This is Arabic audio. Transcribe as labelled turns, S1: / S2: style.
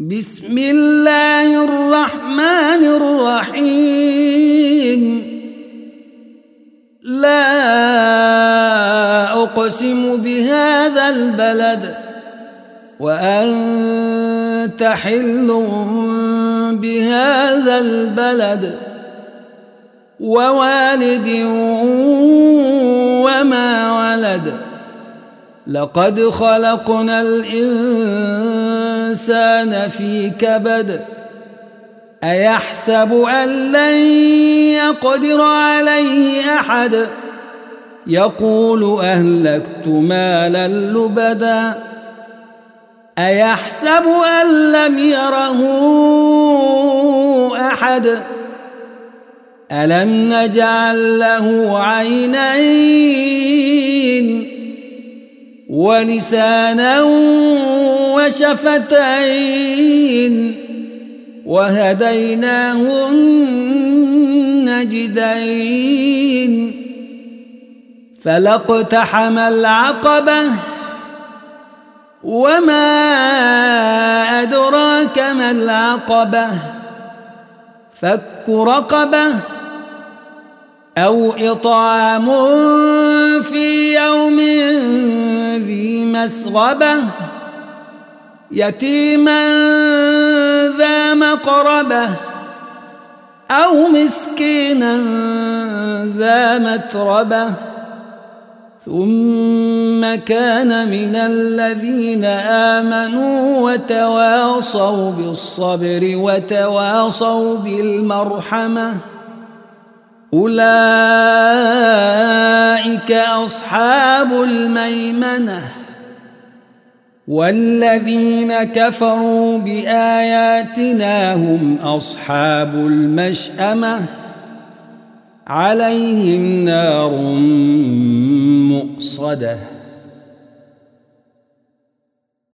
S1: بسم الله الرحمن الرحيم. لا أقسم بهذا البلد وأنت حل بهذا البلد ووالد وما ولد. لقد خلقنا الإنسان في كبد أيحسب أن لن يقدر عليه أحد؟ يقول أهلكت مالا لبدا. أيحسب أن لم يره أحد؟ ألم نجعل له عينين ولسانا وشفتين وهديناه النجدين فلاقتحم العقبة وما أدراك ما العقبة فك رقبة أو إطعام في يوم ذي مسغبة يتيما ذا مقربة أو مسكينا ذا متربة ثم كان من الذين آمنوا وتواصوا بالصبر وتواصوا بالمرحمة أولئك أصحاب الميمنة والذين كفروا بآياتنا هم أصحاب المشأمة. عليهم نار مؤصدة.